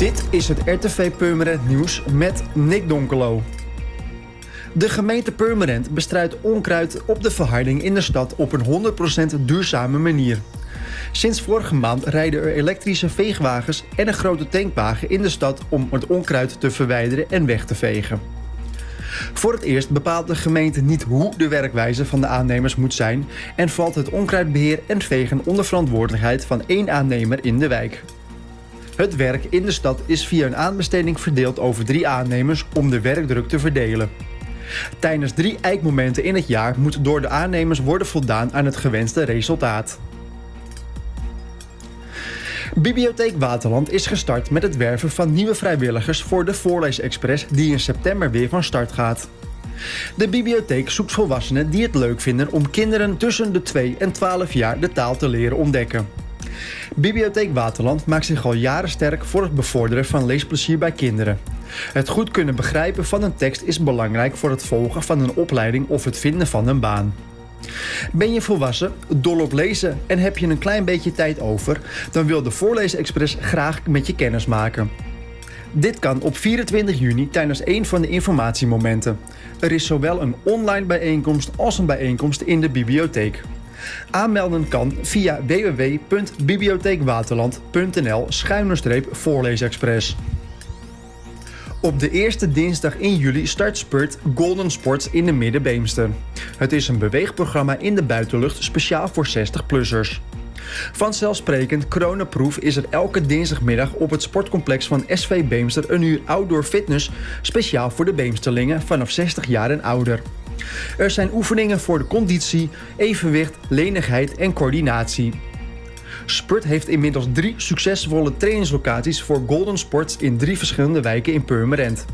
Dit is het RTV Purmerend Nieuws met Nick Donkelo. De gemeente Purmerend bestrijdt onkruid op de verharding in de stad op een 100% duurzame manier. Sinds vorige maand rijden er elektrische veegwagens en een grote tankwagen in de stad om het onkruid te verwijderen en weg te vegen. Voor het eerst bepaalt de gemeente niet hoe de werkwijze van de aannemers moet zijn en valt het onkruidbeheer en vegen onder verantwoordelijkheid van één aannemer in de wijk. Het werk in de stad is via een aanbesteding verdeeld over drie aannemers om de werkdruk te verdelen. Tijdens drie eikmomenten in het jaar moet door de aannemers worden voldaan aan het gewenste resultaat. Bibliotheek Waterland is gestart met het werven van nieuwe vrijwilligers voor de Voorleesexpress die in september weer van start gaat. De bibliotheek zoekt volwassenen die het leuk vinden om kinderen tussen de 2 en 12 jaar de taal te leren ontdekken. Bibliotheek Waterland maakt zich al jaren sterk voor het bevorderen van leesplezier bij kinderen. Het goed kunnen begrijpen van een tekst is belangrijk voor het volgen van een opleiding of het vinden van een baan. Ben je volwassen, dol op lezen en heb je een klein beetje tijd over, dan wil de Voorleesexpress graag met je kennis maken. Dit kan op 24 juni tijdens een van de informatiemomenten. Er is zowel een online bijeenkomst als een bijeenkomst in de bibliotheek. Aanmelden kan via www.bibliotheekwaterland.nl-voorleesexpress. Op de eerste dinsdag in juli start Spurt Golden Sports in de Middenbeemster. Het is een beweegprogramma in de buitenlucht speciaal voor 60-plussers. Vanzelfsprekend coronaproof is er elke dinsdagmiddag op het sportcomplex van SV Beemster een uur outdoor fitness speciaal voor de Beemsterlingen vanaf 60 jaar en ouder. Er zijn oefeningen voor de conditie, evenwicht, lenigheid en coördinatie. Spurt heeft inmiddels drie succesvolle trainingslocaties voor Golden Sports in drie verschillende wijken in Purmerend.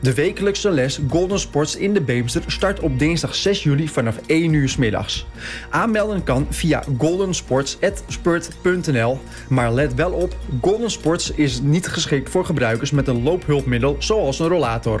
De wekelijkse les Golden Sports in de Beemster start op dinsdag 6 juli vanaf 1 uur s middags. Aanmelden kan via goldensports.spurt.nl. Maar let wel op, Golden Sports is niet geschikt voor gebruikers met een loophulpmiddel zoals een rollator.